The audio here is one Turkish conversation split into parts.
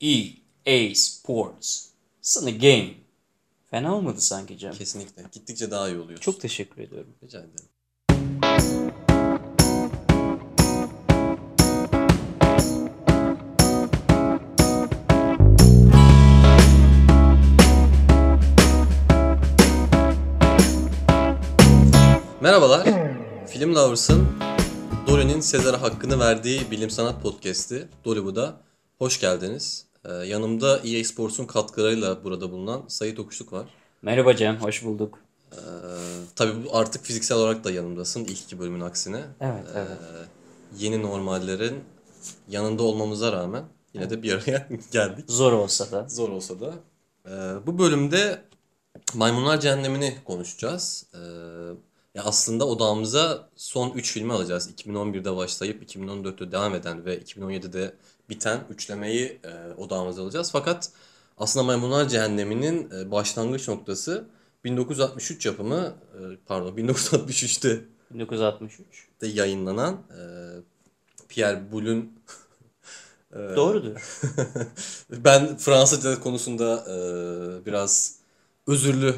EA Sports. Sana game. Fena olmadı sanki Cem. Kesinlikle. Gittikçe daha iyi oluyor. Çok teşekkür ediyorum. Rica ederim. Merhabalar. Film Lovers'ın Dolly'nin Sezar'a hakkını verdiği bilim sanat podcast'i Dollywood'a hoş geldiniz. Ee, yanımda EA Sports'un katkılarıyla burada bulunan Sayit Okuşluk var. Merhaba Cem, hoş bulduk. Ee, tabii bu artık fiziksel olarak da yanımdasın ilk iki bölümün aksine. Evet, evet. Ee, yeni normallerin yanında olmamıza rağmen yine de bir araya geldik. Zor olsa da. Zor olsa da. Ee, bu bölümde Maymunlar Cehennemi'ni konuşacağız. Ee, ya aslında odağımıza son 3 filmi alacağız. 2011'de başlayıp 2014'te devam eden ve 2017'de biten üçlemeyi e, odağımıza alacağız. Fakat aslında Maymunlar Cehennemi'nin e, başlangıç noktası 1963 yapımı, e, pardon 1963'te 1963. de yayınlanan e, Pierre Boulez'ün Doğrudur. ben Fransızca konusunda e, biraz özürlü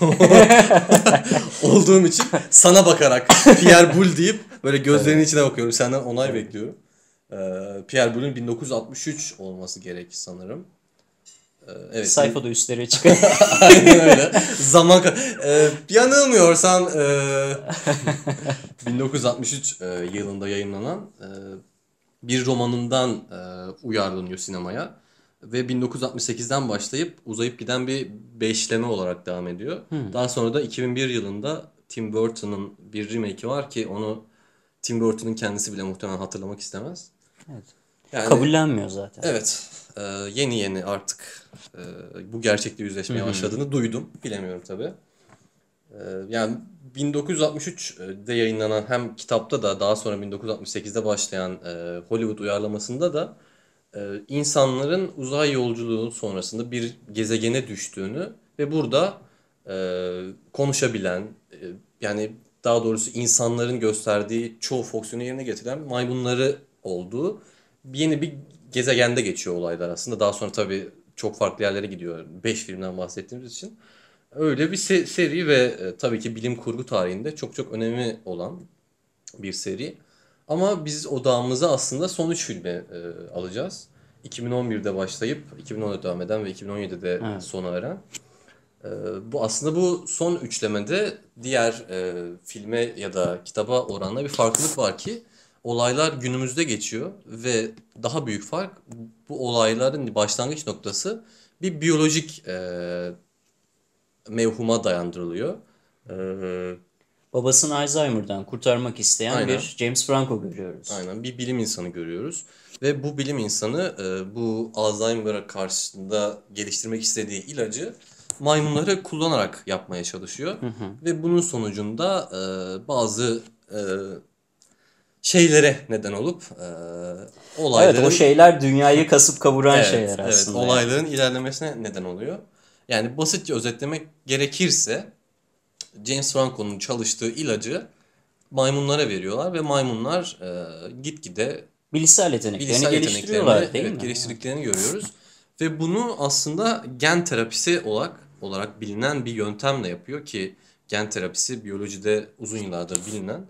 olduğum için sana bakarak Pierre Boulle deyip böyle gözlerinin içine bakıyorum. Senden onay bekliyorum. E, Pierre Boulez'ün 1963 olması gerek sanırım. E, evet. Sayfada üstlere çıkıyor. Aynen öyle. Zaman ka- e, yanılmıyorsan e, 1963 e, yılında yayınlanan e, bir romanından e, uyarlanıyor sinemaya ve 1968'den başlayıp uzayıp giden bir beşleme olarak devam ediyor. Daha sonra da 2001 yılında Tim Burton'ın bir remake'i var ki onu Tim Burton'ın kendisi bile muhtemelen hatırlamak istemez. Evet. Yani, Kabullenmiyor zaten. Evet. e, yeni yeni artık e, bu gerçekle yüzleşmeye başladığını duydum. Bilemiyorum tabii. E, yani 1963'de yayınlanan hem kitapta da daha sonra 1968'de başlayan e, Hollywood uyarlamasında da e, insanların uzay yolculuğu sonrasında bir gezegene düştüğünü ve burada e, konuşabilen e, yani daha doğrusu insanların gösterdiği çoğu fonksiyonu yerine getiren maymunları olduğu yeni bir gezegende geçiyor olaylar aslında. Daha sonra tabii çok farklı yerlere gidiyor. 5 filmden bahsettiğimiz için. Öyle bir se- seri ve e, tabii ki bilim kurgu tarihinde çok çok önemi olan bir seri. Ama biz odağımızı aslında son 3 filme e, alacağız. 2011'de başlayıp 2014'te devam eden ve 2017'de Evet. sona eren. E, bu aslında bu son üçlemede diğer e, filme ya da kitaba oranla bir farklılık var ki olaylar günümüzde geçiyor ve daha büyük fark bu olayların başlangıç noktası bir biyolojik e, mevhuma dayandırılıyor. E, Babasını Alzheimer'dan kurtarmak isteyen Aynen. bir James Franco görüyoruz. Aynen bir bilim insanı görüyoruz. Ve bu bilim insanı e, bu Alzheimer'a karşısında geliştirmek istediği ilacı maymunları kullanarak yapmaya çalışıyor. Ve bunun sonucunda e, bazı e, şeylere neden olup e, olayların... Evet o şeyler dünyayı kasıp kavuran Evet, şeyler evet, aslında. olayların ilerlemesine neden oluyor. Yani basitçe özetlemek gerekirse James Franco'nun çalıştığı ilacı maymunlara veriyorlar ve maymunlar e, gitgide Bilişsel yeteneklerini bilişsel geliştiriyorlar yeteneklerini değil evet, mi? geliştirdiklerini görüyoruz. Ve bunu aslında gen terapisi olarak olarak bilinen bir yöntemle yapıyor ki gen terapisi biyolojide uzun yıllardır bilinen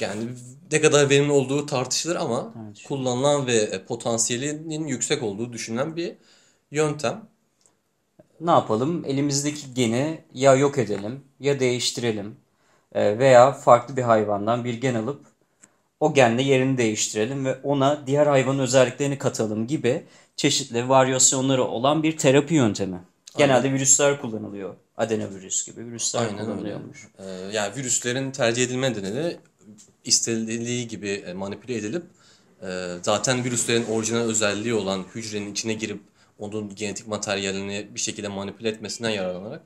yani ne kadar verimli olduğu tartışılır ama Evet. kullanılan ve e, potansiyelinin yüksek olduğu düşünülen bir yöntem. Ne yapalım? Elimizdeki geni ya yok edelim ya değiştirelim Ee, veya farklı bir hayvandan bir gen alıp o genle yerini değiştirelim ve ona diğer hayvanın özelliklerini katalım gibi çeşitli varyasyonları olan bir terapi yöntemi. Genelde virüsler kullanılıyor. Adenovirüs gibi virüsler Aynen öyle. kullanılıyormuş. Ee, yani virüslerin tercih edilme nedeni istenildiği gibi e, manipüle edilip e, zaten virüslerin orijinal özelliği olan hücrenin içine girip onun genetik materyalini bir şekilde manipüle etmesinden yararlanarak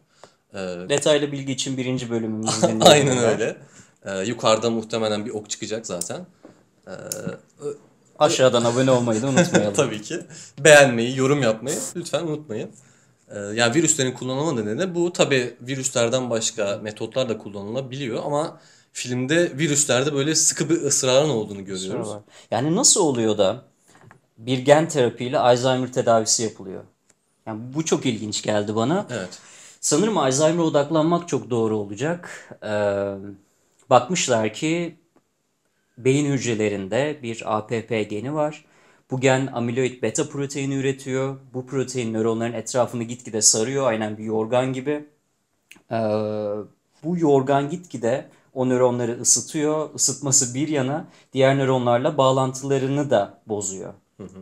e, Detaylı bilgi için birinci bölümümüzü dinleyin. aynen öyle. Yukarıda muhtemelen bir ok çıkacak zaten. Aşağıdan abone olmayı da unutmayalım. Tabii ki. Beğenmeyi, yorum yapmayı lütfen unutmayın. Ee, yani virüslerin kullanılma nedeni bu. Tabii virüslerden başka metotlar da kullanılabiliyor ama filmde virüslerde böyle sıkı bir ısrarın olduğunu görüyoruz. Yani nasıl oluyor da bir gen terapiyle Alzheimer tedavisi yapılıyor. Yani bu çok ilginç geldi bana. Evet. Sanırım Alzheimer'a odaklanmak çok doğru olacak. Ee, bakmışlar ki beyin hücrelerinde bir APP geni var. Bu gen amiloid beta proteini üretiyor. Bu protein nöronların etrafını gitgide sarıyor. Aynen bir yorgan gibi. Ee, bu yorgan gitgide o nöronları ısıtıyor. Isıtması bir yana diğer nöronlarla bağlantılarını da bozuyor.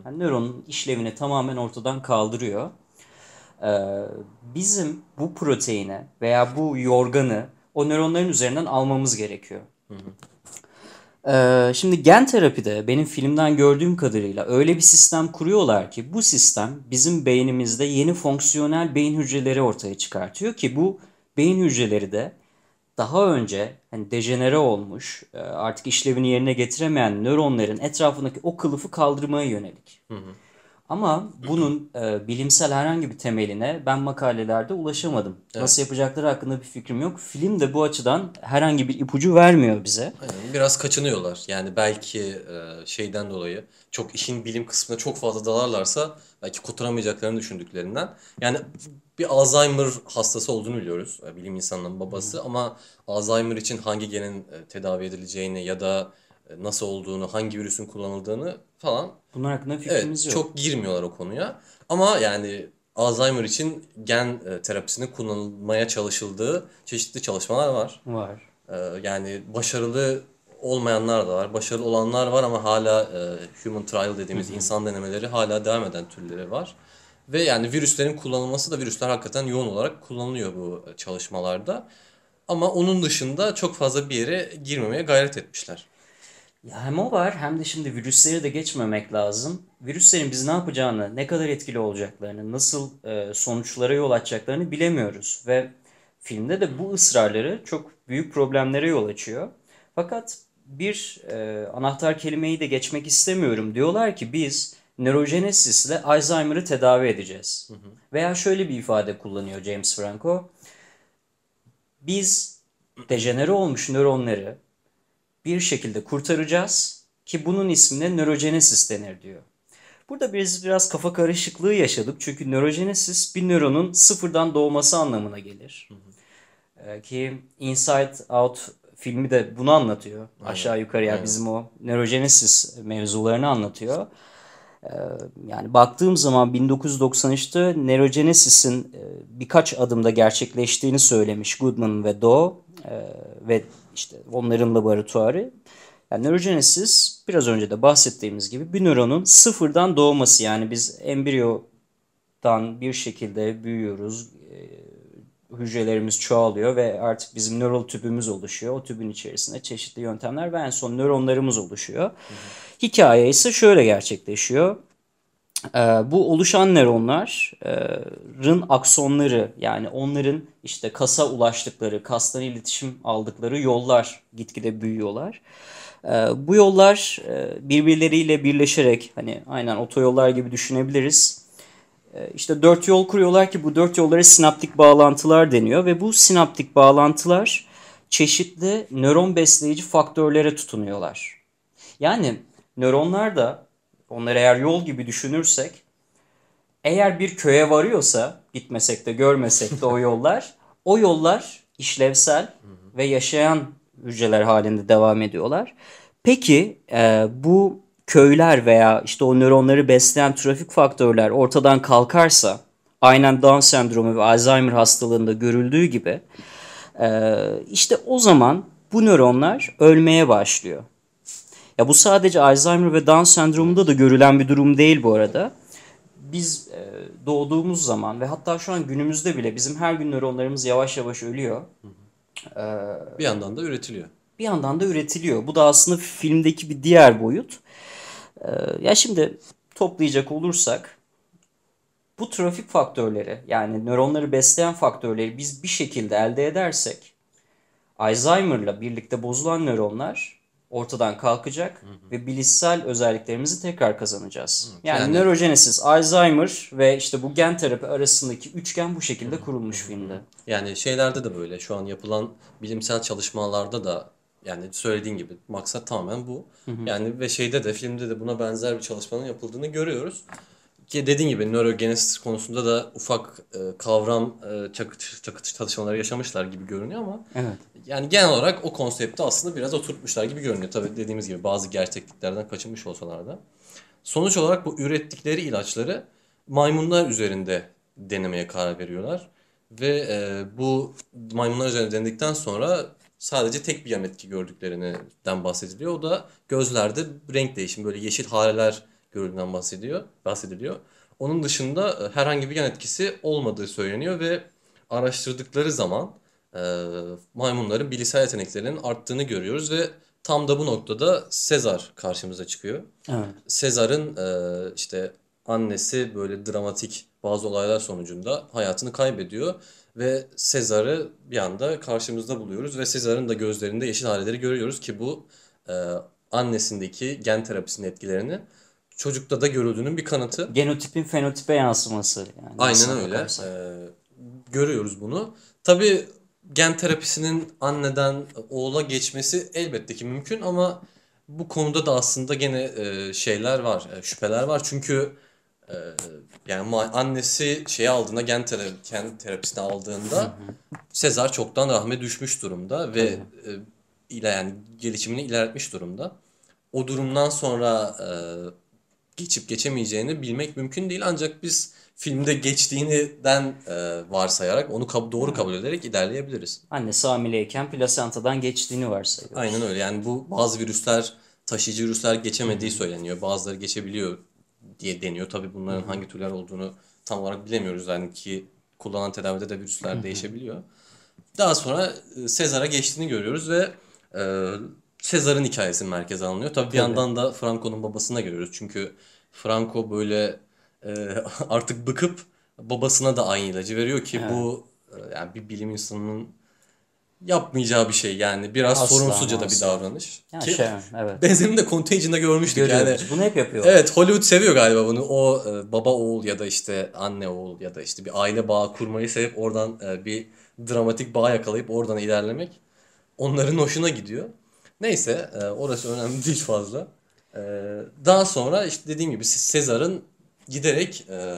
Yani nöronun işlevini tamamen ortadan kaldırıyor. Ee, bizim bu proteini veya bu yorganı o nöronların üzerinden almamız gerekiyor. Ee, şimdi gen terapide benim filmden gördüğüm kadarıyla öyle bir sistem kuruyorlar ki bu sistem bizim beynimizde yeni fonksiyonel beyin hücreleri ortaya çıkartıyor ki bu beyin hücreleri de daha önce hani dejenere olmuş e, artık işlevini yerine getiremeyen nöronların etrafındaki o kılıfı kaldırmaya yönelik. Ama bunun e, bilimsel herhangi bir temeline ben makalelerde ulaşamadım. Nasıl yapacakları hakkında bir fikrim yok. Film de bu açıdan herhangi bir ipucu vermiyor bize. Aynen, biraz kaçınıyorlar. Yani belki e, şeyden dolayı çok işin bilim kısmına çok fazla dalarlarsa belki kurtaramayacaklarını düşündüklerinden. Yani bir Alzheimer hastası olduğunu biliyoruz. e, Bilim insanının babası ama Alzheimer için hangi genin e, tedavi edileceğini ya da e, nasıl olduğunu, hangi virüsün kullanıldığını falan Bunun hakkında Evet, fikrimiz yok. çok girmiyorlar o konuya. Ama yani Alzheimer için gen terapisinin kullanılmaya çalışıldığı çeşitli çalışmalar var. var. Yani başarılı olmayanlar da var, başarılı olanlar var ama hala human trial dediğimiz insan denemeleri hala devam eden türleri var. Ve yani virüslerin kullanılması da virüsler hakikaten yoğun olarak kullanılıyor bu çalışmalarda. Ama onun dışında çok fazla bir yere girmemeye gayret etmişler. Ya hem o var hem de şimdi virüsleri de geçmemek lazım. Virüslerin biz ne yapacağını, ne kadar etkili olacaklarını, nasıl e, sonuçlara yol açacaklarını bilemiyoruz. Ve filmde de bu ısrarları çok büyük problemlere yol açıyor. Fakat bir e, anahtar kelimeyi de geçmek istemiyorum. Diyorlar ki biz nörojenesis ile Alzheimer'ı tedavi edeceğiz. Veya şöyle bir ifade kullanıyor James Franco. Biz dejenere olmuş nöronları bir şekilde kurtaracağız ki bunun ismine nörojenesis denir diyor. Burada biz biraz kafa karışıklığı yaşadık çünkü nörojenesis bir nöronun sıfırdan doğması anlamına gelir. Ee, ki Inside Out filmi de bunu anlatıyor. Aşağı yukarı ya bizim o nörojenesis mevzularını anlatıyor. Yani baktığım zaman 1993'te nörojenesis'in e, birkaç adımda gerçekleştiğini söylemiş Goodman ve Doe ve işte onların laboratuvarı. Yani nörojenesis biraz önce de bahsettiğimiz gibi bir nöronun sıfırdan doğması yani biz embriyodan bir şekilde büyüyoruz, hücrelerimiz çoğalıyor ve artık bizim nöral tüpümüz oluşuyor. O tübün içerisinde çeşitli yöntemler ve en son nöronlarımız oluşuyor. Hikaye ise şöyle gerçekleşiyor. Ee, bu oluşan nöronların aksonları yani onların işte kasa ulaştıkları, kastan iletişim aldıkları yollar gitgide büyüyorlar. Ee, bu yollar e, birbirleriyle birleşerek hani aynen otoyollar gibi düşünebiliriz. Ee, İşte dört yol kuruyorlar ki bu dört yollara sinaptik bağlantılar deniyor ve bu sinaptik bağlantılar çeşitli nöron besleyici faktörlere tutunuyorlar. Yani nöronlar da onları eğer yol gibi düşünürsek eğer bir köye varıyorsa gitmesek de görmesek de o yollar o yollar işlevsel ve yaşayan hücreler halinde devam ediyorlar. Peki e, bu köyler veya işte o nöronları besleyen trafik faktörler ortadan kalkarsa aynen Down sendromu ve Alzheimer hastalığında görüldüğü gibi e, işte o zaman bu nöronlar ölmeye başlıyor. Ya bu sadece Alzheimer ve Down sendromunda da görülen bir durum değil bu arada. Biz e, doğduğumuz zaman ve hatta şu an günümüzde bile bizim her gün nöronlarımız yavaş yavaş ölüyor. Bir yandan da üretiliyor. Bir yandan da üretiliyor. Bu da aslında filmdeki bir diğer boyut. E, ya şimdi toplayacak olursak bu trafik faktörleri yani nöronları besleyen faktörleri biz bir şekilde elde edersek Alzheimer'la birlikte bozulan nöronlar ortadan kalkacak ve bilişsel özelliklerimizi tekrar kazanacağız. Yani, yani- nörojenesis, Alzheimer ve işte bu gen terapi arasındaki üçgen bu şekilde kurulmuş filmde. Yani şeylerde de böyle şu an yapılan bilimsel çalışmalarda da Yani söylediğin gibi maksat tamamen bu. Yani ve şeyde de filmde de buna benzer bir çalışmanın yapıldığını görüyoruz. Ki dediğin gibi nörogenesis konusunda da ufak e, kavram e, çakıtış, çakıtış çalışmaları yaşamışlar gibi görünüyor ama Evet. yani genel olarak o konsepti aslında biraz oturtmuşlar gibi görünüyor. Tabii dediğimiz gibi bazı gerçekliklerden kaçınmış olsalar da. Sonuç olarak bu ürettikleri ilaçları maymunlar üzerinde denemeye karar veriyorlar. Ve e, bu maymunlar üzerinde denedikten sonra sadece tek bir yan etki gördüklerinden bahsediliyor. O da gözlerde renk değişimi böyle yeşil hareler görüldüğünden bahsediyor, bahsediliyor. Onun dışında e, herhangi bir yan etkisi olmadığı söyleniyor ve araştırdıkları zaman e, maymunların bilişsel yeteneklerinin arttığını görüyoruz ve tam da bu noktada Sezar karşımıza çıkıyor. Evet. Sezar'ın e, işte annesi böyle dramatik bazı olaylar sonucunda hayatını kaybediyor ve Sezar'ı bir anda karşımızda buluyoruz ve Sezar'ın da gözlerinde yeşil haleleri görüyoruz ki bu e, annesindeki gen terapisinin etkilerini çocukta da görüldüğünün bir kanıtı. Genotipin fenotipe yansıması yani. Aynen öyle. bakarsak. Ee, görüyoruz bunu. Tabii gen terapisinin anneden oğula geçmesi elbette ki mümkün ama bu konuda da aslında gene e, şeyler var, e, şüpheler var. Çünkü e, yani annesi şeyi aldığında gen, tera- gen terapisini aldığında Sezar çoktan rahme düşmüş durumda ve e, ile yani gelişimini ilerletmiş durumda. O durumdan sonra e, geçip geçemeyeceğini bilmek mümkün değil ancak biz filmde geçtiğinden e, varsayarak onu kab- doğru kabul ederek ilerleyebiliriz. Annesi hamileyken plasentadan geçtiğini varsayıyor. Aynen öyle. Yani bu bazı virüsler taşıyıcı virüsler geçemediği söyleniyor. Bazıları geçebiliyor diye deniyor. Tabii bunların hangi türler olduğunu tam olarak bilemiyoruz. Yani ki kullanılan tedavide de virüsler değişebiliyor. Daha sonra e, Sezar'a geçtiğini görüyoruz ve e, Sezar'ın hikayesi merkeze alınıyor. Tabii bir yandan da Franco'nun babasını da görüyoruz. Çünkü Franco böyle e, artık bıkıp babasına da aynı ilacı veriyor ki bu e, yani bir bilim insanının yapmayacağı bir şey yani biraz Asla sorumsuzca da bir asla. davranış. Ya Ki şey, evet. benzerini de Contagion'da görmüştük yani. Görüyoruz. Bunu hep yapıyor. Evet Hollywood seviyor galiba bunu. O e, baba oğul ya da işte anne oğul ya da işte bir aile bağı kurmayı sevip oradan e, bir dramatik bağ yakalayıp oradan ilerlemek onların hoşuna gidiyor. Neyse e, orası önemli değil fazla. E, daha sonra işte dediğim gibi Sezar'ın giderek e,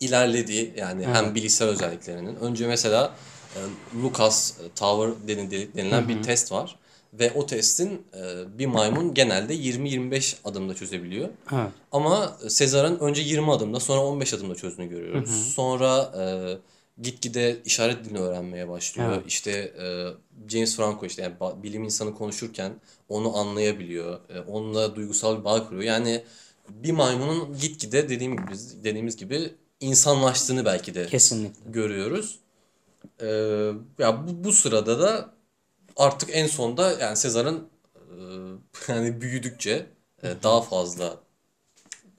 ilerlediği yani hem bilişsel özelliklerinin. Önce mesela e, Lucas Tower deni- denilen bir test var. Ve o testin e, bir maymun genelde 20-25 adımda çözebiliyor. Evet. Ama Sezar'ın önce 20 adımda sonra 15 adımda çözdüğünü görüyoruz. Sonra e, gitgide işaret dilini öğrenmeye başlıyor. Evet. İşte e, James Franco işte yani bilim insanı konuşurken onu anlayabiliyor. E, onunla duygusal bir bağ kuruyor. Yani bir maymunun gitgide dediğim gibi dediğimiz gibi insanlaştığını belki de Kesinlikle. görüyoruz. Ee, ya bu, bu sırada da artık en sonda yani Sezar'ın e, yani büyüdükçe e, daha fazla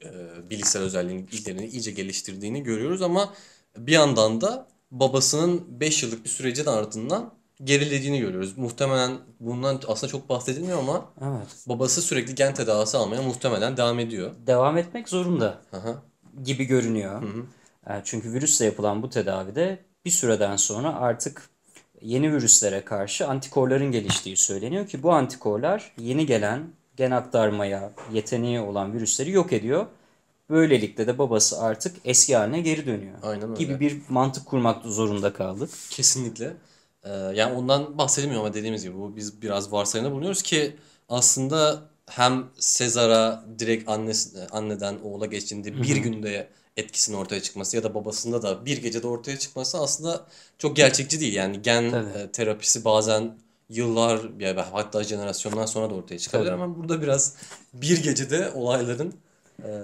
e, bilişsel özelliklerini iyice geliştirdiğini görüyoruz ama bir yandan da babasının 5 yıllık bir sürecin ardından gerilediğini görüyoruz. Muhtemelen bundan aslında çok bahsedilmiyor ama Evet. babası sürekli gen tedavisi almaya muhtemelen devam ediyor. Devam etmek zorunda Aha. gibi görünüyor. E, Çünkü virüsle yapılan bu tedavide bir süreden sonra artık yeni virüslere karşı antikorların geliştiği söyleniyor ki bu antikorlar yeni gelen gen aktarmaya yeteneği olan virüsleri yok ediyor. Böylelikle de babası artık eski haline geri dönüyor. Aynen öyle. Gibi bir mantık kurmak zorunda kaldık. Kesinlikle. Ee, yani ondan bahsedilmiyor ama dediğimiz gibi bu biz biraz varsayımda bulunuyoruz ki aslında hem Sezar'a direkt annesi, anneden oğula geçtiğinde bir günde etkisinin ortaya çıkması ya da babasında da bir gecede ortaya çıkması aslında çok gerçekçi değil. Yani gen Tabii. e, terapisi bazen yıllar ya hatta jenerasyonlar sonra da ortaya çıkabilir Tabii. ama burada biraz bir gecede olayların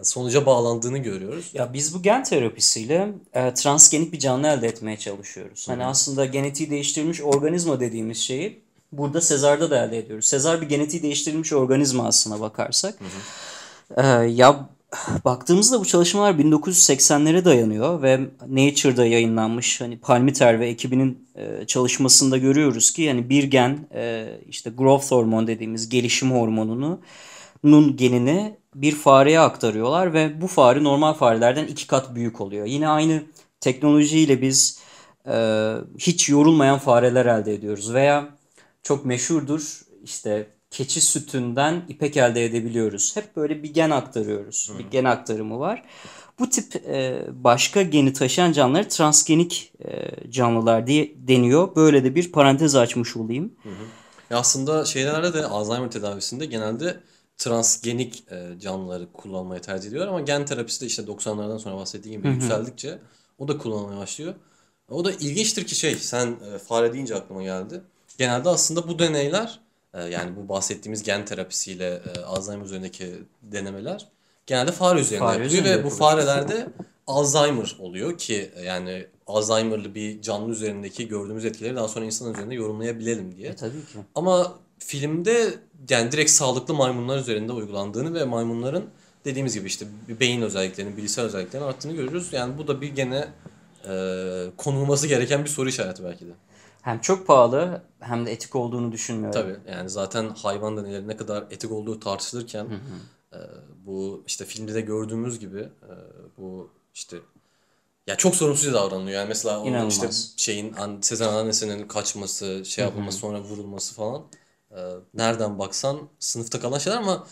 sonuca bağlandığını görüyoruz. Ya biz bu gen terapisiyle e, transgenik bir canlı elde etmeye çalışıyoruz. Hani aslında genetiği değiştirilmiş organizma dediğimiz şeyi burada Sezar'da da elde ediyoruz. Sezar bir genetiği değiştirilmiş organizma aslına bakarsak. E, ya baktığımızda bu çalışmalar 1980'lere dayanıyor ve Nature'da yayınlanmış hani Palmiter ve ekibinin e, çalışmasında görüyoruz ki yani bir gen e, işte growth hormon dediğimiz gelişim hormonunu nun genini bir fareye aktarıyorlar ve bu fare normal farelerden iki kat büyük oluyor. Yine aynı teknolojiyle biz e, hiç yorulmayan fareler elde ediyoruz veya çok meşhurdur işte keçi sütünden ipek elde edebiliyoruz. Hep böyle bir gen aktarıyoruz. Bir gen aktarımı var. Bu tip e, başka geni taşıyan canlılar transgenik e, canlılar diye deniyor. Böyle de bir parantez açmış olayım. Ya aslında şeylerde de Alzheimer tedavisinde genelde transgenik e, canlıları kullanmayı tercih ediyor ama gen terapisi de işte 90'lardan sonra bahsettiğim gibi yükseldikçe o da kullanılmaya başlıyor. O da ilginçtir ki şey sen e, fare deyince aklıma geldi. Genelde aslında bu deneyler e, yani bu bahsettiğimiz gen terapisiyle e, Alzheimer üzerindeki denemeler genelde fare üzerinde Fare yapılıyor üzerinde ve bu farelerde Alzheimer oluyor ki e, yani Alzheimer'lı bir canlı üzerindeki gördüğümüz etkileri daha sonra insan üzerinde yorumlayabilelim diye. E tabii ki. Ama filmde yani direkt sağlıklı maymunlar üzerinde uygulandığını ve maymunların dediğimiz gibi işte beyin özelliklerinin, bilgisayar özelliklerinin arttığını görüyoruz. Yani bu da bir gene e, konulması gereken bir soru işareti belki de. Hem çok pahalı hem de etik olduğunu düşünmüyorum. Tabii yani zaten hayvan deneyleri ne kadar etik olduğu tartışılırken e, bu işte filmde de gördüğümüz gibi e, bu işte ya çok sorumsuzca davranılıyor. Yani mesela onun İnanılmaz. işte şeyin an, Sezen annesinin kaçması, şey yapılması sonra vurulması falan. E, nereden baksan sınıfta kalan şeyler ama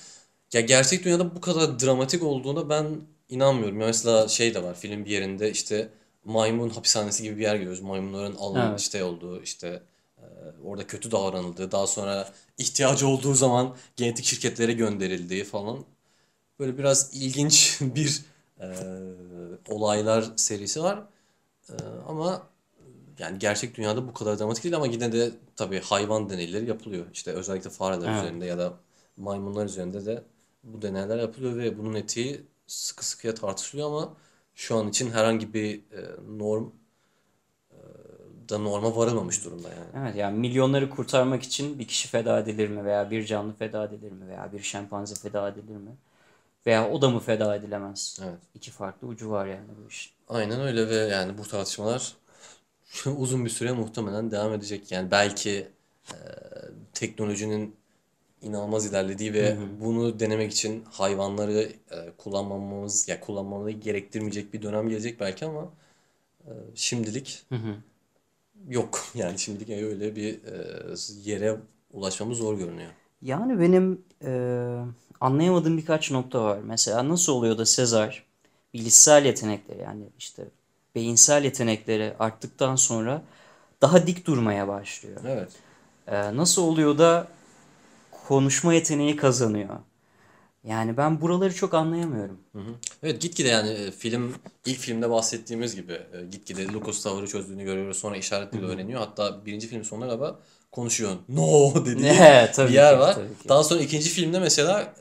ya gerçek dünyada bu kadar dramatik olduğuna ben inanmıyorum. Ya mesela şey de var film bir yerinde işte maymun hapishanesi gibi bir yer görüyoruz. Maymunların alın Evet. işte olduğu işte e, orada kötü davranıldığı, daha sonra ihtiyacı olduğu zaman genetik şirketlere gönderildiği falan. Böyle biraz ilginç bir e, olaylar serisi var. E, ama yani gerçek dünyada bu kadar dramatik değil ama yine de tabii hayvan deneyleri yapılıyor. İşte özellikle fareler Evet. üzerinde ya da maymunlar üzerinde de bu deneyler yapılıyor ve bunun etiği sıkı sıkıya tartışılıyor ama şu an için herhangi bir e, norm e, da norma varılmamış durumda yani. Evet yani milyonları kurtarmak için bir kişi feda edilir mi veya bir canlı feda edilir mi veya bir şempanze feda edilir mi? Veya o da mı feda edilemez? Evet. İki farklı ucu var yani bu işin. Aynen öyle ve yani bu tartışmalar uzun bir süre muhtemelen devam edecek. Yani belki e, teknolojinin inanılmaz ilerlediği ve bunu denemek için hayvanları e, kullanmamamız ya kullanmamızı gerektirmeyecek bir dönem gelecek belki ama e, şimdilik yok. Yani şimdilik öyle bir e, yere ulaşmamız zor görünüyor. Yani benim e, anlayamadığım birkaç nokta var. Mesela nasıl oluyor da Sezar bilişsel yetenekleri yani işte beyinsel yetenekleri arttıktan sonra daha dik durmaya başlıyor. Evet. E, nasıl oluyor da konuşma yeteneği kazanıyor? Yani ben buraları çok anlayamıyorum. Hı hı. Evet gitgide yani e, film ilk filmde bahsettiğimiz gibi e, gitgide Lucas tavırı çözdüğünü görüyoruz sonra işaret dili öğreniyor. Hatta birinci film sonuna galiba konuşuyor. No dediği Evet, tabii bir yer ki, var. tabii ki. Daha sonra ikinci filmde mesela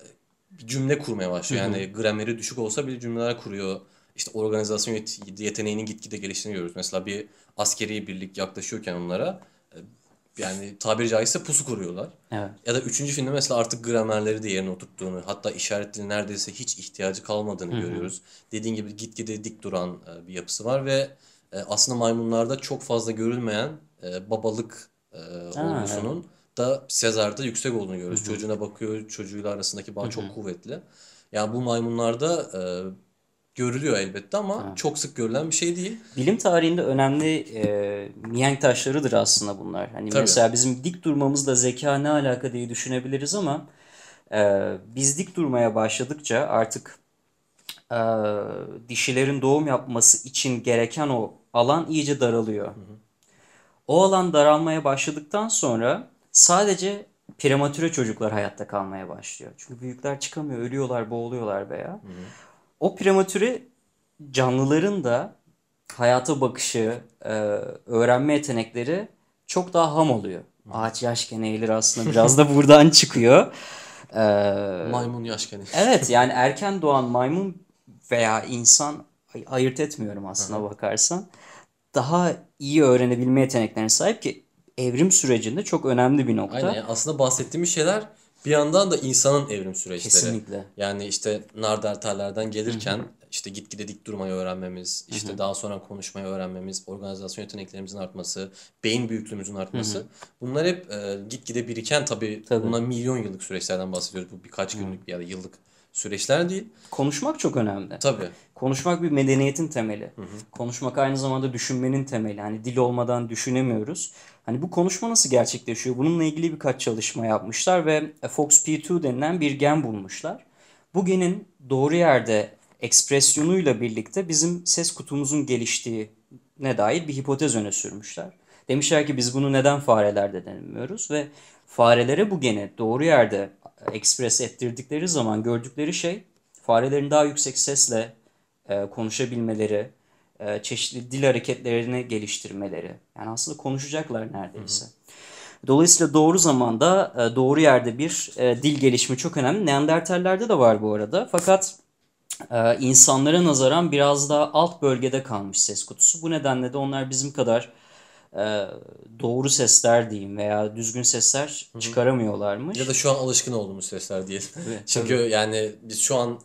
cümle kurmaya başlıyor. Yani grameri düşük olsa bile cümleler kuruyor. İşte organizasyon yet- yeteneğinin gitgide geliştiğini görüyoruz. Mesela bir askeri birlik yaklaşıyorken onlara e, yani tabiri caizse pusu kuruyorlar. Evet. Ya da üçüncü filmde mesela artık gramerleri de yerine oturttuğunu, hatta işaret diline neredeyse hiç ihtiyacı kalmadığını görüyoruz. Dediğin gibi gitgide dik duran e, bir yapısı var ve e, aslında maymunlarda çok fazla görülmeyen babalık olgusunun da Sezar'da yüksek olduğunu görüyoruz. Çocuğuna bakıyor, çocuğuyla arasındaki bağ çok kuvvetli. Yani bu maymunlarda görülüyor elbette ama çok sık görülen bir şey değil. Bilim tarihinde önemli e, mihenk taşlarıdır aslında bunlar. Hani Tabii. mesela bizim dik durmamızla zeka ne alaka diye düşünebiliriz ama e, biz dik durmaya başladıkça artık e, dişilerin doğum yapması için gereken o alan iyice daralıyor. O alan daralmaya başladıktan sonra sadece prematüre çocuklar hayatta kalmaya başlıyor. Çünkü büyükler çıkamıyor, ölüyorlar, boğuluyorlar veya. O prematüre canlıların da hayata bakışı, e, öğrenme yetenekleri çok daha ham oluyor. Ağaç yaşken eğilir aslında biraz da buradan çıkıyor. E, Maymun yaşken. evet yani erken doğan maymun veya insan ay- ayırt etmiyorum aslına bakarsan. Daha iyi öğrenebilme yeteneklerine sahip ki evrim sürecinde çok önemli bir nokta. Aynen. Yani aslında bahsettiğimiz şeyler bir yandan da insanın evrim süreçleri. Kesinlikle. Yani işte Nardertaller'den gelirken işte gitgide dik durmayı öğrenmemiz, işte daha sonra konuşmayı öğrenmemiz, organizasyon yeteneklerimizin artması, beyin büyüklüğümüzün artması. Bunlar hep e, gitgide biriken tabii, Tabii. bunlar milyon yıllık süreçlerden bahsediyoruz. Bu birkaç günlük ya da yıllık süreçler değil. Konuşmak çok önemli. Tabii. Konuşmak bir medeniyetin temeli. Konuşmak aynı zamanda düşünmenin temeli. Hani dil olmadan düşünemiyoruz. Hani bu konuşma nasıl gerçekleşiyor? Bununla ilgili birkaç çalışma yapmışlar ve FOXP2 denilen bir gen bulmuşlar. Bu genin doğru yerde ekspresyonuyla birlikte bizim ses kutumuzun geliştiğine dair bir hipotez öne sürmüşler. Demişler ki biz bunu neden farelerde denemiyoruz ve farelere bu geni doğru yerde ekspres ettirdikleri zaman gördükleri şey farelerin daha yüksek sesle e, konuşabilmeleri, e, çeşitli dil hareketlerini geliştirmeleri. Yani aslında konuşacaklar neredeyse. Dolayısıyla doğru zamanda e, doğru yerde bir e, dil gelişimi çok önemli. Neandertallerde de var bu arada. Fakat e, insanlara nazaran biraz daha alt bölgede kalmış ses kutusu. Bu nedenle de onlar bizim kadar e, doğru sesler diyeyim veya düzgün sesler çıkaramıyorlarmış. Ya da şu an alışkın olduğumuz sesler diyelim. Evet, Çünkü yani biz şu an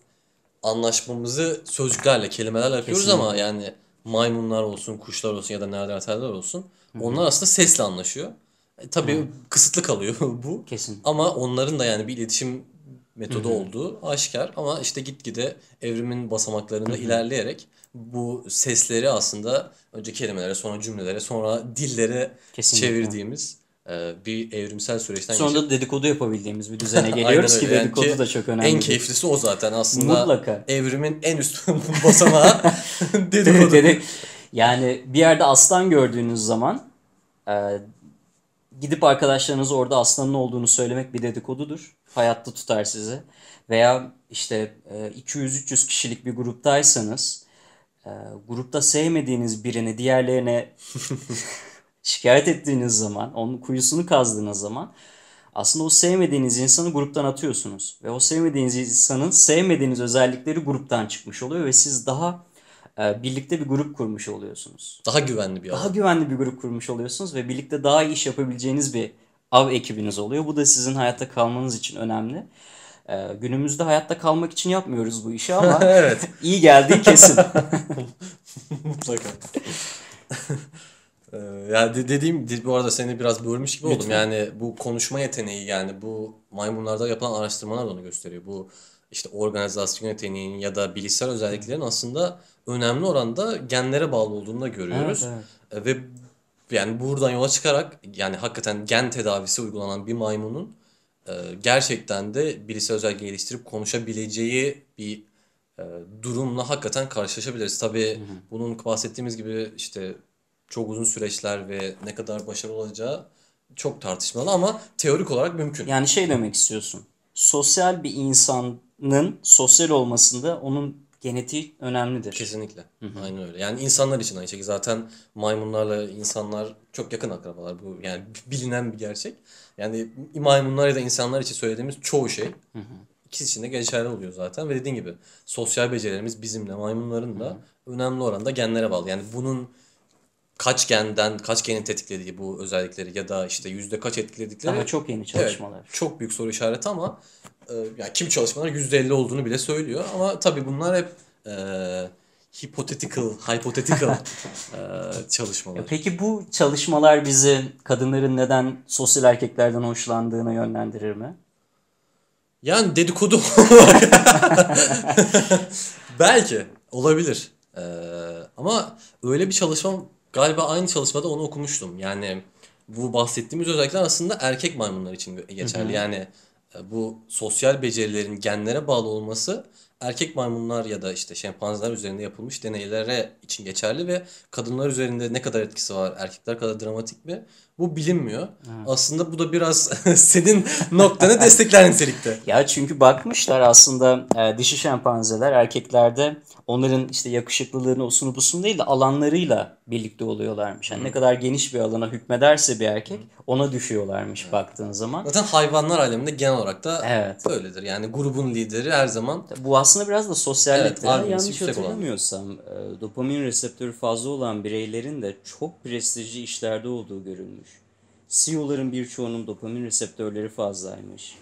anlaşmamızı sözcüklerle, kelimelerle yapıyoruz Kesinlikle. ama yani maymunlar olsun, kuşlar olsun ya da neandertaller olsun onlar aslında sesle anlaşıyor. E, tabii kısıtlı kalıyor bu. Kesin. Ama onların da yani bir iletişim metodu olduğu aşikar ama işte gitgide evrimin basamaklarında ilerleyerek bu sesleri aslında önce kelimelere, sonra cümlelere, sonra dillere Kesinlikle. çevirdiğimiz bir evrimsel süreçten Sonra geçip da dedikodu yapabildiğimiz bir düzene geliyoruz ki öyle. Yani dedikodu ki da çok önemli. En keyiflisi o zaten aslında. Mutlaka. Evrimin en üst basamağı dedikodu. Dedi- yani bir yerde aslan gördüğünüz zaman e, gidip arkadaşlarınıza orada aslanın olduğunu söylemek bir dedikodudur. Hayatta tutar sizi. Veya işte e, 200-300 kişilik bir gruptaysanız e, grupta sevmediğiniz birini diğerlerine şikayet ettiğiniz zaman, onun kuyusunu kazdığınız zaman aslında o sevmediğiniz insanı gruptan atıyorsunuz. Ve o sevmediğiniz insanın sevmediğiniz özellikleri gruptan çıkmış oluyor ve siz daha e, birlikte bir grup kurmuş oluyorsunuz. Daha güvenli bir Daha alan. güvenli bir grup kurmuş oluyorsunuz ve birlikte daha iyi iş yapabileceğiniz bir av ekibiniz oluyor. Bu da sizin hayatta kalmanız için önemli. E, günümüzde hayatta kalmak için yapmıyoruz bu işi ama evet. iyi geldiği kesin. Mutlaka. Ee, yani de- dediğim de- bu arada seni biraz bölmüş gibi oldum. Yani bu konuşma yeteneği yani bu maymunlarda yapılan araştırmalar da onu gösteriyor. Bu işte organizasyon yeteneğinin ya da bilişsel özelliklerin aslında önemli oranda genlere bağlı olduğunu da görüyoruz. Evet, E, Ve yani buradan yola çıkarak yani hakikaten gen tedavisi uygulanan bir maymunun e, gerçekten de bilişsel özellik geliştirip konuşabileceği bir e, durumla hakikaten karşılaşabiliriz. Tabii bunun bahsettiğimiz gibi işte çok uzun süreçler ve ne kadar başarılı olacağı çok tartışmalı ama teorik olarak mümkün. Yani şey demek istiyorsun. Sosyal bir insanın sosyal olmasında onun genetiği önemlidir. Kesinlikle. Aynen öyle. Yani insanlar için aynı şekilde. Zaten maymunlarla insanlar çok yakın akrabalar. Bu yani bilinen bir gerçek. Yani maymunlar ya da insanlar için söylediğimiz çoğu şey ikisi için de geçerli oluyor zaten. Ve dediğin gibi sosyal becerilerimiz bizimle maymunların da önemli oranda genlere bağlı. Yani bunun kaç genden, kaç genin tetiklediği bu özellikleri ya da işte yüzde kaç etkiledikleri Daha çok yeni Evet, çalışmalar. çok büyük soru işareti ama e, yani kim çalışmalar %50 olduğunu bile söylüyor. Ama tabii bunlar hep e, hypothetical, hypothetical e, çalışmalar. Peki bu çalışmalar bizi kadınların neden sosyal erkeklerden hoşlandığına yönlendirir mi? Yani dedikodu belki olabilir. E, ama öyle bir çalışma galiba aynı çalışmada onu okumuştum. Yani bu bahsettiğimiz özellikler aslında erkek maymunlar için geçerli. Yani e, bu sosyal becerilerin genlere bağlı olması erkek maymunlar ya da işte şempanzeler üzerinde yapılmış deneylere için geçerli ve kadınlar üzerinde ne kadar etkisi var, erkekler kadar dramatik mi? Bu bilinmiyor. Aslında bu da biraz senin noktanı destekler nitelikte. Ya çünkü bakmışlar aslında e, dişi şempanzeler erkeklerde onların işte yakışıklılığını osunu busunu değil de alanlarıyla birlikte oluyorlarmış. Yani ne kadar geniş bir alana hükmederse bir erkek ona düşüyorlarmış baktığın zaman. Zaten hayvanlar aleminde genel olarak da Evet. böyledir. Yani grubun lideri her zaman Bu aslında biraz da sosyallikte. Evet, yanlış yüksek olan. hatırlamıyorsam e, dopamin reseptörü fazla olan bireylerin de çok prestijli işlerde olduğu görülmüş. CEO'ların birçoğunun dopamin reseptörleri fazlaymış.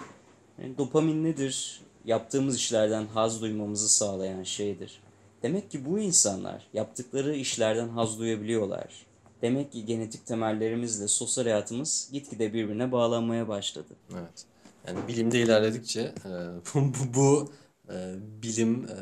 Yani dopamin nedir? Yaptığımız işlerden haz duymamızı sağlayan şeydir. Demek ki bu insanlar yaptıkları işlerden haz duyabiliyorlar. Demek ki genetik temellerimizle sosyal hayatımız gitgide birbirine bağlanmaya başladı. Evet. Yani bilimde ilerledikçe e, bu, bu, bu e, bilim, e,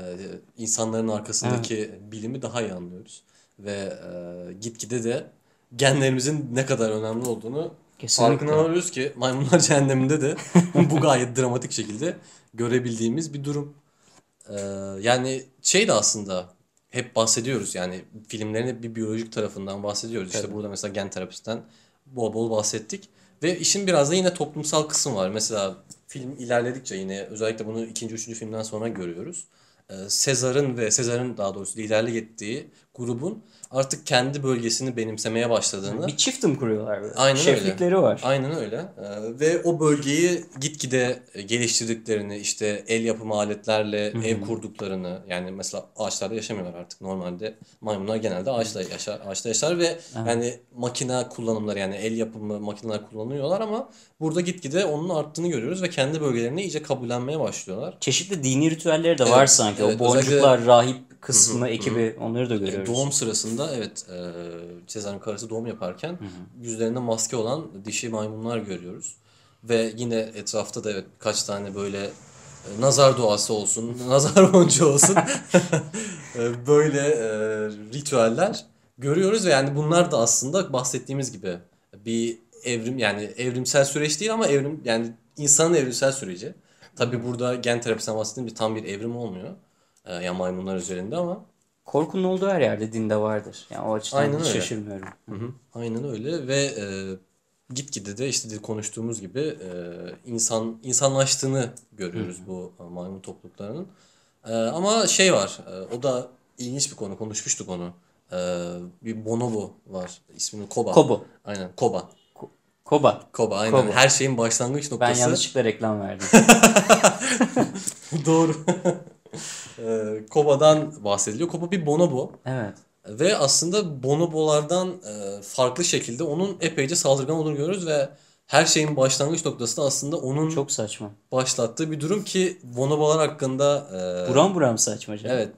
insanların arkasındaki bilimi daha iyi anlıyoruz. Ve e, gitgide de genlerimizin ne kadar önemli olduğunu Kesinlikle. farkına varıyoruz ki Maymunlar Cehenneminde de bu gayet dramatik şekilde görebildiğimiz bir durum. Yani şey de aslında hep bahsediyoruz yani filmlerin hep bir biyolojik tarafından bahsediyoruz. İşte Tabii. burada mesela gen terapisten bol bol bahsettik. Ve işin biraz da yine toplumsal kısım var. Mesela film ilerledikçe yine özellikle bunu ikinci, üçüncü filmden sonra görüyoruz. Ee, Sezar'ın ve Sezar'ın daha doğrusu liderlik ettiği grubun artık kendi bölgesini benimsemeye başladığını Bir çiftim kuruyorlar böyle. Aynen öyle. Şeflikleri var. Aynen öyle. Ee, ve o bölgeyi gitgide geliştirdiklerini, işte el yapımı aletlerle ev kurduklarını, yani mesela ağaçlarda yaşamıyorlar artık. Normalde maymunlar genelde ağaçta yaşar, ağaçta yaşar ve yani makine kullanımları yani el yapımı makineler kullanıyorlar ama burada gitgide onun arttığını görüyoruz ve kendi bölgelerini iyice kabullenmeye başlıyorlar. Çeşitli dini ritüelleri de Evet, var sanki. evet. o boncuklar, rahip kısmı, ekibi onları da görüyoruz. Doğum sırasında evet e, Sezar'ın karısı doğum yaparken yüzlerinde maske olan dişi maymunlar görüyoruz. Ve yine etrafta da evet kaç tane böyle nazar duası olsun, nazar boncuğu olsun böyle e, ritüeller görüyoruz ve yani bunlar da aslında bahsettiğimiz gibi bir evrim yani evrimsel süreç değil ama evrim yani insanın evrimsel süreci. Tabi burada gen terapisinden bahsettiğim bir tam bir evrim olmuyor. E, yani maymunlar üzerinde ama Korkunun olduğu her yerde dinde vardır. Yani o açıdan Aynen hiç öyle. şaşırmıyorum. Hı hı, aynen öyle ve e, gitgide de işte konuştuğumuz gibi e, insan insanlaştığını görüyoruz bu e, maymun topluluklarının. E, ama şey var, e, o da ilginç bir konu, konuşmuştuk onu. E, bir bonobo var, ismini Koba. Kobo. Aynen, Koba. Koba. Koba, aynen. Koba. Her şeyin başlangıç Ben noktası. yanlışlıkla reklam verdim. Doğru. e, Koba'dan bahsediliyor. Koba bir bonobo. evet. Ve aslında bonobolardan e, farklı şekilde onun epeyce saldırgan olduğunu görüyoruz ve her şeyin başlangıç noktası da aslında onun Çok saçma. başlattığı bir durum ki bonobolar hakkında e, Buram buram saçma canım. evet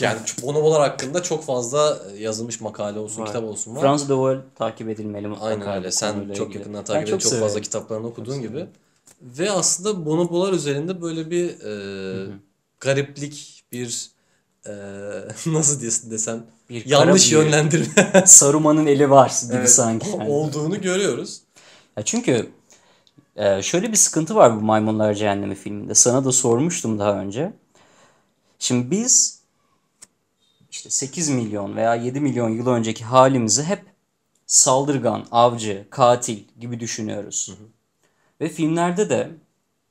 yani bonobolar hakkında çok fazla e, yazılmış makale olsun, Var. kitap olsun var. Fransa de Waal takip edilmeli mutlaka. Aynen öyle. Sen çok ilgili. yakından takip ediyorsun. Çok, severim. fazla kitaplarını okuduğun gibi. Ve aslında bonobolar üzerinde böyle bir e, gariplik, bir e, nasıl diyesin desem Bir yanlış büyü. yönlendirme Saruman'ın eli var gibi Evet, sanki. yani. olduğunu görüyoruz. Ya çünkü e, şöyle bir sıkıntı var bu Maymunlar Cehennemi filminde. Sana da sormuştum daha önce. Şimdi biz işte 8 milyon veya 7 milyon yıl önceki halimizi hep saldırgan, avcı, katil gibi düşünüyoruz. Ve filmlerde de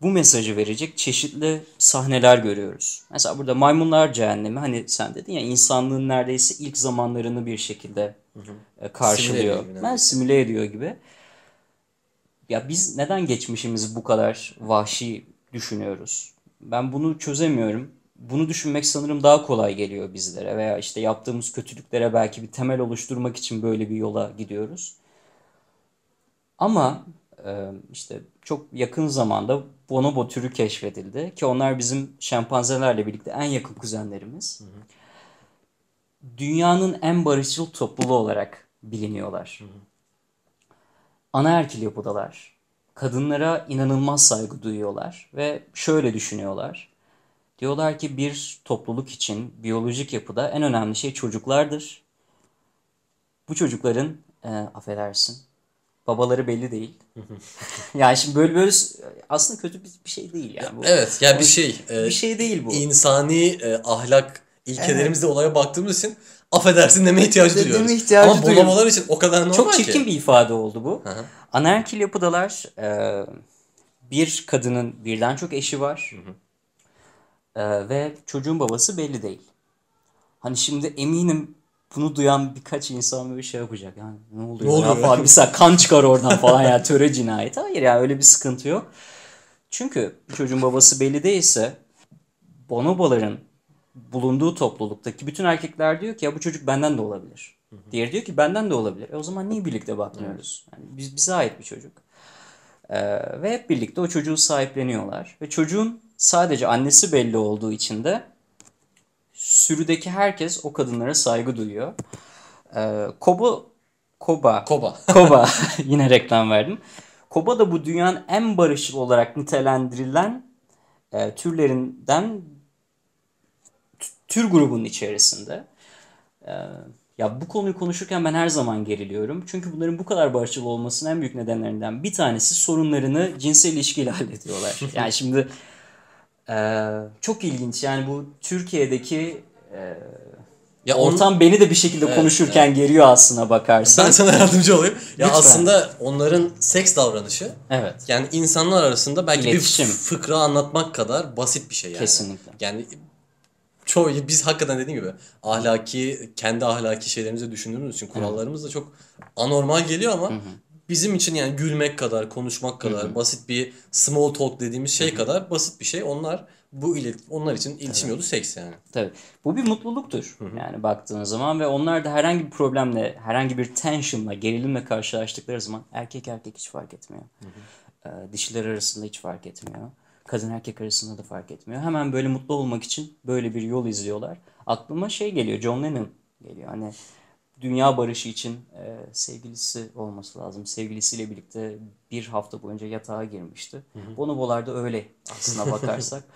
bu mesajı verecek çeşitli sahneler görüyoruz. Mesela burada Maymunlar Cehennemi hani sen dedin ya insanlığın neredeyse ilk zamanlarını bir şekilde e, karşılıyor. Simüle ediyor gibi Ben simüle ediyor gibi. Ya biz neden geçmişimizi bu kadar vahşi düşünüyoruz? Ben bunu çözemiyorum. Bunu düşünmek sanırım daha kolay geliyor bizlere veya işte yaptığımız kötülüklere belki bir temel oluşturmak için böyle bir yola gidiyoruz. Ama işte çok yakın zamanda bonobo türü keşfedildi ki onlar bizim şempanzelerle birlikte en yakın kuzenlerimiz. Dünyanın en barışçıl topluluğu olarak biliniyorlar. Anaerkil yapıdalar. Kadınlara inanılmaz saygı duyuyorlar ve şöyle düşünüyorlar. Diyorlar ki bir topluluk için biyolojik yapıda en önemli şey çocuklardır. Bu çocukların e, affedersin babaları belli değil. yani şimdi böyle aslında kötü bir, şey değil yani bu. Evet yani bir şey e, Bir şey değil bu. insani e, ahlak ilkelerimizle olaya baktığımız için affedersin demeye ihtiyacı duyuyoruz. deme ihtiyacı Ama duyuyorum. bonobolar için o kadar normal Çok ki. çirkin bir ifade oldu bu. hı. Anaerkil yapıdalar e, bir kadının birden çok eşi var. E, ve çocuğun babası belli değil. Hani şimdi eminim bunu duyan birkaç insan böyle şey yapacak. Yani ne oluyor, Ne oluyor ya? falan. Mesela kan çıkar oradan falan ya töre cinayeti. Hayır ya öyle bir sıkıntı yok. Çünkü çocuğun babası belli değilse bonoboların bulunduğu topluluktaki bütün erkekler diyor ki ya bu çocuk benden de olabilir. Diğeri diyor ki benden de olabilir. E o zaman niye birlikte bakmıyoruz? Yani biz, bize ait bir çocuk. Ee, ve hep birlikte o çocuğu sahipleniyorlar. Ve çocuğun sadece annesi belli olduğu için de sürüdeki herkes o kadınlara saygı duyuyor. Ee, Kobo, Koba, Koba. Koba yine reklam verdim. Koba da bu dünyanın en barışçıl olarak nitelendirilen e, türlerinden tür grubunun içerisinde. Ee, ya bu konuyu konuşurken ben her zaman geriliyorum. Çünkü bunların bu kadar barışçıl olmasının en büyük nedenlerinden bir tanesi sorunlarını cinsel ilişkiyle hallediyorlar. Yani şimdi e, çok ilginç. Yani bu Türkiye'deki e, Ya on- ortam beni de bir şekilde Evet, konuşurken geriyor aslına bakarsan. ben sana yardımcı olayım. Ya Lütfen. aslında onların seks davranışı Evet. yani insanlar arasında belki İletişim. bir fıkra anlatmak kadar basit bir şey yani. Kesinlikle. Yani çoğu biz hakikaten dediğim gibi ahlaki kendi ahlaki şeylerimizi düşündüğümüz için kurallarımız da çok anormal geliyor ama bizim için yani gülmek kadar, konuşmak kadar, basit bir small talk dediğimiz şey kadar basit bir şey. Onlar bu ilet onlar için iletişim yolu seks yani. Tabii. Bu bir mutluluktur. Yani baktığın zaman ve onlar da herhangi bir problemle, herhangi bir tensionla, gerilimle karşılaştıkları zaman erkek erkek hiç fark etmiyor. Ee, dişiler arasında hiç fark etmiyor. Kadın erkek arasında da fark etmiyor. Hemen böyle mutlu olmak için böyle bir yol izliyorlar. Aklıma şey geliyor, John Lennon geliyor. Hani dünya barışı için e, sevgilisi olması lazım. Sevgilisiyle birlikte bir hafta boyunca yatağa girmişti. Bonobo'lar da öyle aslına bakarsak.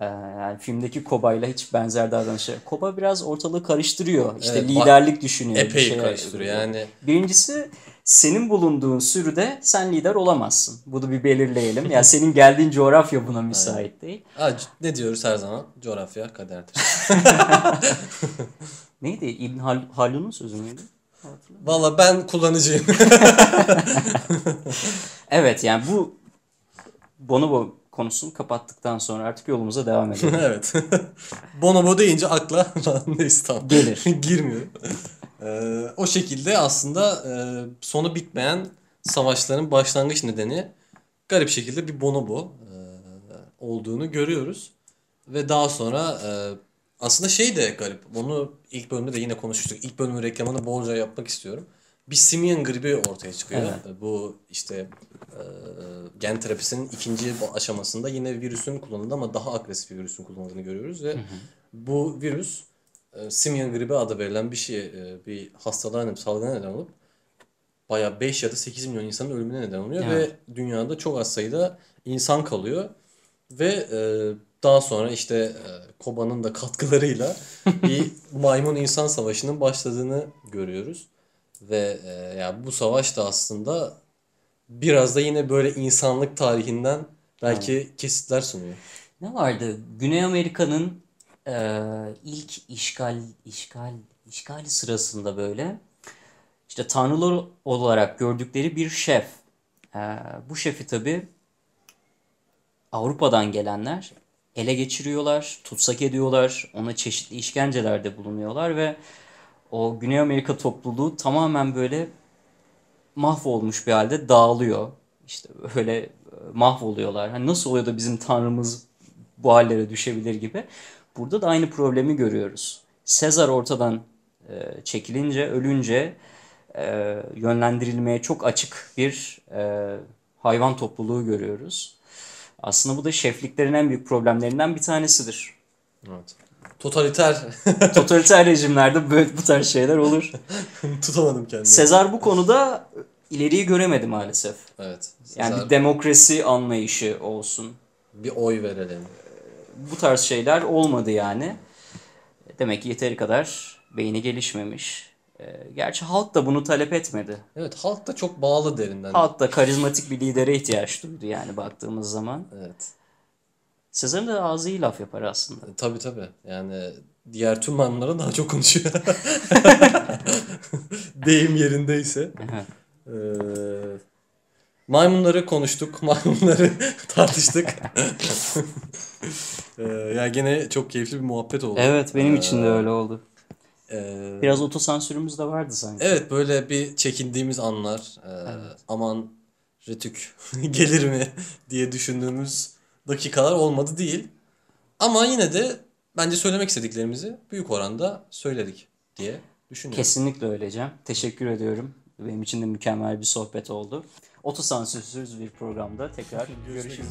E, yani filmdeki Koba'yla hiç benzer davranışı. Koba biraz ortalığı karıştırıyor. İşte Evet, liderlik düşünüyor. bir Epey şeyler- karıştırıyor yani. Birincisi senin bulunduğun sürüde sen lider olamazsın. Bunu bir belirleyelim. Yani senin geldiğin coğrafya buna müsait değil. Ha, ne diyoruz her zaman? Coğrafya kaderdir. Neydi? İbn Hal- Haldun'un sözü müydü? Valla ben kullanıcıyım. Evet yani bu Bonobo konusunu kapattıktan sonra artık yolumuza devam edelim. evet. Bonobo deyince akla neyse tamam. Gelir. Girmiyor. Ee, o şekilde aslında e, sonu bitmeyen savaşların başlangıç nedeni garip şekilde bir bonobo e, olduğunu görüyoruz. Ve daha sonra e, aslında şey de garip. Bunu ilk bölümde de yine konuşmuştuk. İlk bölümün reklamını bolca yapmak istiyorum. Bir simian gribi ortaya çıkıyor. Bu işte e, gen terapisinin ikinci aşamasında yine virüsün kullanıldığı ama daha agresif bir virüsün kullanıldığını görüyoruz ve bu virüs e, simian gribi adı verilen bir şey e, bir hastalığa neden salgına neden olup bayağı 5 ya da 8 milyon insanın ölümüne neden oluyor Evet. ve dünyada çok az sayıda insan kalıyor ve e, daha sonra işte e, Koba'nın da katkılarıyla bir maymun insan savaşının başladığını görüyoruz ve e, yani bu savaş da aslında biraz da yine böyle insanlık tarihinden belki kesitler sunuyor. Ne vardı? Güney Amerika'nın e, ilk işgal işgal işgali sırasında böyle işte tanrılar olarak gördükleri bir şef. E, bu şefi tabii Avrupa'dan gelenler ele geçiriyorlar, tutsak ediyorlar, ona çeşitli işkencelerde bulunuyorlar ve o Güney Amerika topluluğu tamamen böyle mahvolmuş bir halde dağılıyor. İşte böyle e, mahvoluyorlar. Hani nasıl oluyor da bizim tanrımız bu hallere düşebilir gibi. Burada da aynı problemi görüyoruz. Sezar ortadan e, çekilince, ölünce e, yönlendirilmeye çok açık bir hayvan topluluğu görüyoruz. Aslında bu da şefliklerin en büyük problemlerinden bir tanesidir. Evet. Totaliter Totaliter rejimlerde böyle bu tarz şeyler olur. tutamadım kendimi. Sezar bu konuda ileriyi göremedi maalesef. Evet. Yani Sezar, bir demokrasi anlayışı olsun. bir oy verelim. Bu tarz şeyler olmadı yani. Demek ki yeteri kadar beyni gelişmemiş. Ee, Gerçi halk da bunu talep etmedi. Evet halk da çok bağlı derinden. Halk da karizmatik bir lidere ihtiyaç duydu yani baktığımız zaman. Evet. Sezar'ın da ağzı iyi laf yapar aslında. E, Tabii tabii. Yani diğer tüm maymunlara daha çok konuşuyor. Deyim yerindeyse. Ee, maymunları konuştuk. Maymunları tartıştık. ee, ya gene çok keyifli bir muhabbet oldu. Evet benim için de öyle oldu. Ee, Biraz otosansürümüz de vardı sanki. Evet böyle bir çekindiğimiz anlar. Ee, Aman Retük gelir mi diye düşündüğümüz dakikalar olmadı değil. Ama yine de bence söylemek istediklerimizi büyük oranda söyledik diye düşünüyorum. Kesinlikle öyle Cem. Teşekkür ediyorum. Benim için de mükemmel bir sohbet oldu. Otosansürsüz bir programda tekrar görüşürüz.